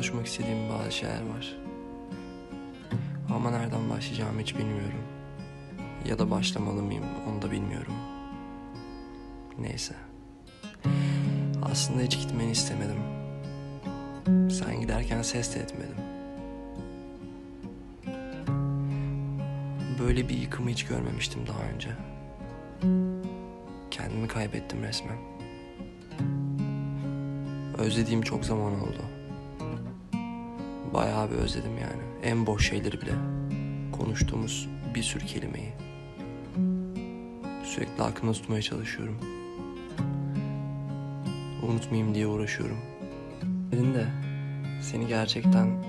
konuşmak istediğim bazı şeyler var. Ama nereden başlayacağımı hiç bilmiyorum. Ya da başlamalı mıyım onu da bilmiyorum. Neyse. Aslında hiç gitmeni istemedim. Sen giderken ses de etmedim. Böyle bir yıkımı hiç görmemiştim daha önce. Kendimi kaybettim resmen. Özlediğim çok zaman oldu. Bayağı bir özledim yani. En boş şeyleri bile. Konuştuğumuz bir sürü kelimeyi. Sürekli aklımda tutmaya çalışıyorum. Unutmayayım diye uğraşıyorum. Dedin de seni gerçekten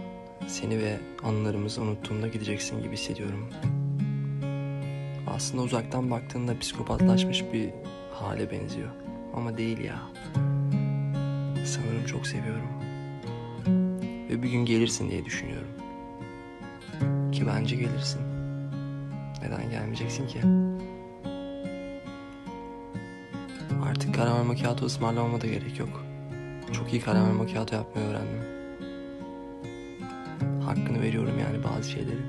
seni ve anılarımızı unuttuğumda gideceksin gibi hissediyorum. Aslında uzaktan baktığında psikopatlaşmış bir hale benziyor. Ama değil ya. Sanırım çok seviyorum. Ve bir gün gelirsin diye düşünüyorum. Ki bence gelirsin. Neden gelmeyeceksin ki? Artık karamel macchiato ısmarlamama da gerek yok. Çok iyi karamel macchiato yapmayı öğrendim. Hakkını veriyorum yani bazı şeyleri.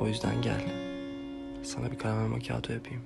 O yüzden gel. Sana bir karamel macchiato yapayım.